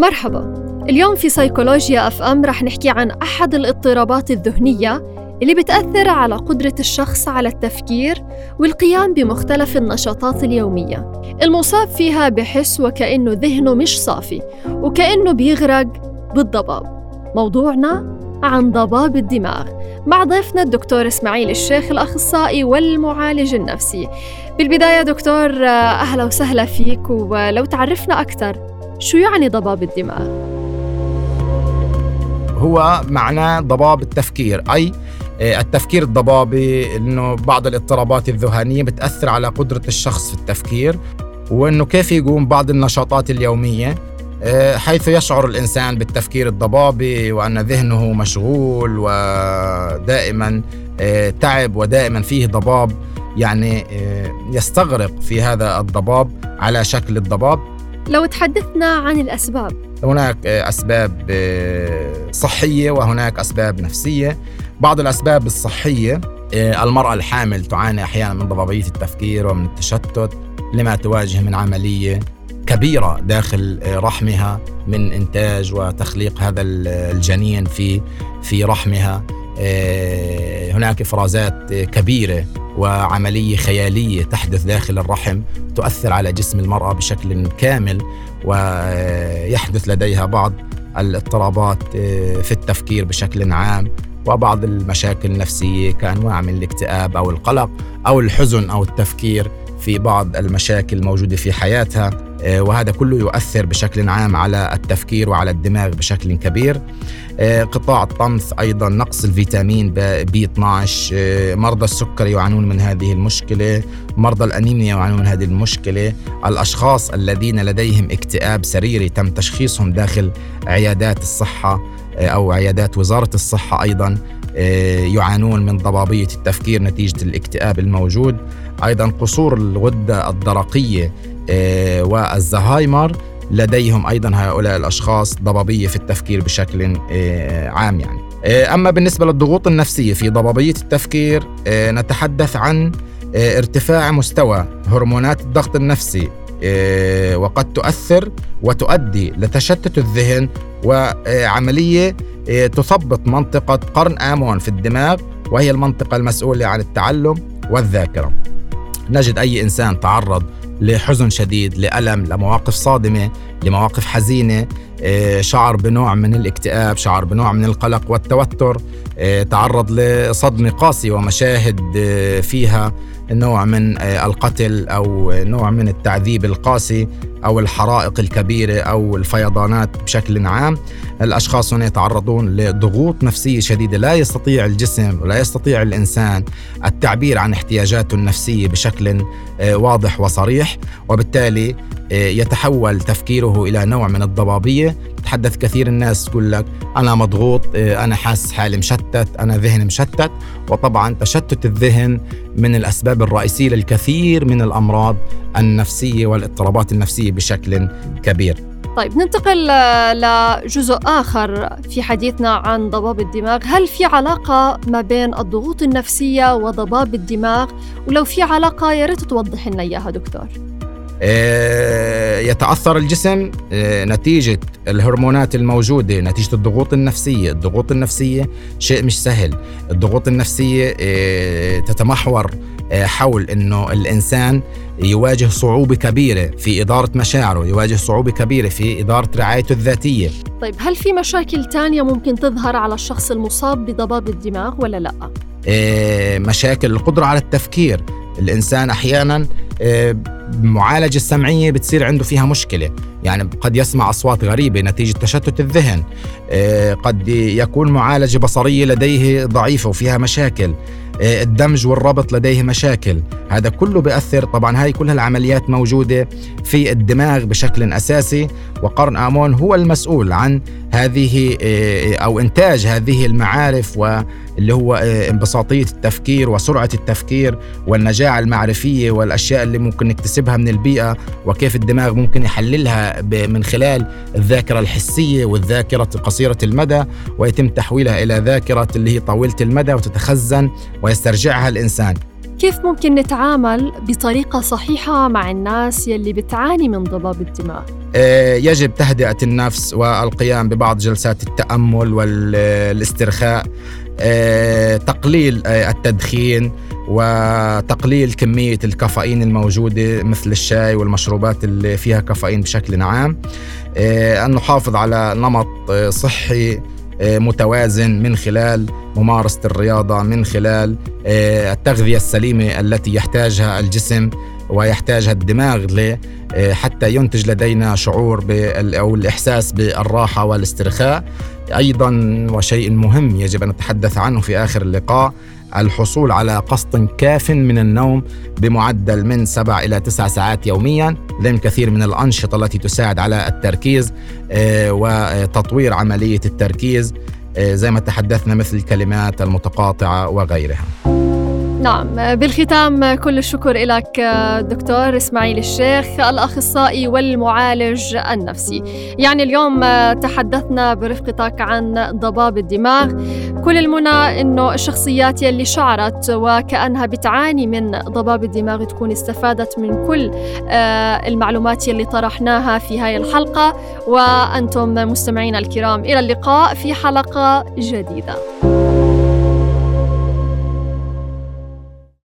مرحبا. اليوم في سيكولوجيا أف أم رح نحكي عن أحد الاضطرابات الذهنية اللي بتأثر على قدرة الشخص على التفكير والقيام بمختلف النشاطات اليومية. المصاب فيها بحس وكأنه ذهنه مش صافي وكأنه بيغرق بالضباب. موضوعنا عن ضباب الدماغ مع ضيفنا الدكتور إسماعيل الشيخ الأخصائي والمعالج النفسي. بالبداية دكتور أهلا وسهلا فيك ولو تعرفنا أكثر شو يعني ضباب الدماغ؟ هو معناه ضباب التفكير أي آه، التفكير الضبابي إنه بعض الاضطرابات الذهانيه بتأثر على قدرة الشخص في التفكير وإنه كيف يقوم بعض النشاطات اليومية آه، حيث يشعر الإنسان بالتفكير الضبابي وأن ذهنه مشغول ودائما آه، تعب ودائما فيه ضباب يعني يستغرق في هذا الضباب على شكل الضباب. لو تحدثنا عن الأسباب. هناك أسباب صحية وهناك أسباب نفسية. بعض الأسباب الصحية المرأة الحامل تعاني أحيانا من ضبابيه التفكير ومن التشتت لما تواجه من عملية كبيرة داخل رحمها من إنتاج وتخليق هذا الجنين في في رحمها. هناك إفرازات كبيرة وعملية خيالية تحدث داخل الرحم تؤثر على جسم المرأة بشكل كامل ويحدث لديها بعض الاضطرابات آه، في التفكير بشكل عام وبعض المشاكل النفسية كأنواع من الاكتئاب أو القلق أو الحزن أو التفكير في بعض المشاكل الموجودة في حياتها. آه، وهذا كله يؤثر بشكل عام على التفكير وعلى الدماغ بشكل كبير. آه، قطاع الطمث أيضا نقص الفيتامين بي 12 آه، مرضى السكر يعانون من هذه المشكلة. مرضى الأنيميا يعانون من هذه المشكلة. الأشخاص الذين لديهم اكتئاب سريري تم تشخيصهم داخل عيادات الصحة أو عيادات وزارة الصحة أيضا يعانون من ضبابية التفكير نتيجة الاكتئاب الموجود. أيضا قصور الغدة الدرقية آه، والزهايمر. لديهم أيضا هؤلاء الأشخاص ضبابية في التفكير بشكل آه، عام يعني. آه، أما بالنسبة للضغوط النفسية في ضبابية التفكير نتحدث عن ارتفاع مستوى هرمونات الضغط النفسي وقد تؤثر وتؤدي لتشتت الذهن وعملية تثبط منطقة قرن آمون في الدماغ وهي المنطقة المسؤولة عن التعلم والذاكرة. نجد أي إنسان تعرض لحزن شديد لألم لمواقف صادمة لمواقف حزينة آه، شعر بنوع من الاكتئاب شعر بنوع من القلق والتوتر آه، تعرض لصدمة قاسية ومشاهد آه، فيها نوع من القتل أو نوع من التعذيب القاسي أو الحرائق الكبيرة أو الفيضانات بشكل عام. الأشخاص هنا يتعرضون لضغوط نفسية شديدة لا يستطيع الجسم ولا يستطيع الإنسان التعبير عن احتياجاته النفسية بشكل واضح وصريح. وبالتالي يتحول تفكيره إلى نوع من الضبابية. تحدث كثير الناس تقول لك أنا مضغوط آه، أنا حاسس حالي مشتت أنا ذهني مشتت. وطبعا تشتت الذهن من الأسباب الرئيسية للكثير من الأمراض النفسية والاضطرابات النفسية بشكل كبير. طيب ننتقل لجزء آخر في حديثنا عن ضباب الدماغ. هل في علاقة ما بين الضغوط النفسية وضباب الدماغ؟ ولو في علاقة يا ريت توضح لنا إياها دكتور. آه، يتأثر الجسم آه، نتيجة الهرمونات الموجودة نتيجة الضغوط النفسية. الضغوط النفسية شيء مش سهل. الضغوط النفسية آه، تتمحور حول إنه الإنسان يواجه صعوبة كبيرة في إدارة مشاعره يواجه صعوبة كبيرة في إدارة رعايته الذاتية. طيب هل في مشاكل تانية ممكن تظهر على الشخص المصاب بضباب الدماغ ولا لا؟ مشاكل القدرة على التفكير. الإنسان أحيانا المعالجة السمعية بتصير عنده فيها مشكلة. يعني قد يسمع أصوات غريبة نتيجة تشتت الذهن. آه، قد يكون معالجة بصرية لديه ضعيفة وفيها مشاكل. آه، الدمج والربط لديه مشاكل. هذا كله بيأثر طبعا هاي كلها العمليات موجودة في الدماغ بشكل أساسي وقرن آمون هو المسؤول عن هذه آه، أو إنتاج هذه المعارف واللي هو انبساطية التفكير وسرعة التفكير والنجاعة المعرفية والأشياء اللي ممكن نكتسبها من البيئة وكيف الدماغ ممكن يحللها من خلال الذاكرة الحسية والذاكرة قصيرة المدى ويتم تحويلها إلى ذاكرة اللي هي طويلة المدى وتتخزن ويسترجعها الإنسان كيف ممكن نتعامل بطريقة صحيحة مع الناس يلي بتعاني من ضباب الدماغ؟ آه، يجب تهدئة النفس والقيام ببعض جلسات التأمل والاسترخاء آه، تقليل آه، التدخين وتقليل كمية الكافيين الموجودة مثل الشاي والمشروبات اللي فيها كافيين بشكل عام أن نحافظ على نمط صحي متوازن من خلال ممارسة الرياضة من خلال التغذية السليمة التي يحتاجها الجسم ويحتاجها الدماغ حتى ينتج لدينا شعور أو الإحساس بالراحة والاسترخاء. أيضا وشيء مهم يجب أن نتحدث عنه في آخر اللقاء الحصول على قسط كاف من النوم بمعدل من سبع إلى تسع ساعات يوميا ضمن كثير من الأنشطة التي تساعد على التركيز آه، وتطوير عملية التركيز آه، زي ما تحدثنا مثل الكلمات المتقاطعة وغيرها. نعم. بالختام كل الشكر لك دكتور إسماعيل الشيخ الأخصائي والمعالج النفسي. يعني اليوم تحدثنا برفقتك عن ضباب الدماغ. كل المنى إنه الشخصيات يلي شعرت وكأنها بتعاني من ضباب الدماغ تكون استفادت من كل آه، المعلومات يلي طرحناها في هاي الحلقة. وأنتم مستمعينا الكرام إلى اللقاء في حلقة جديدة.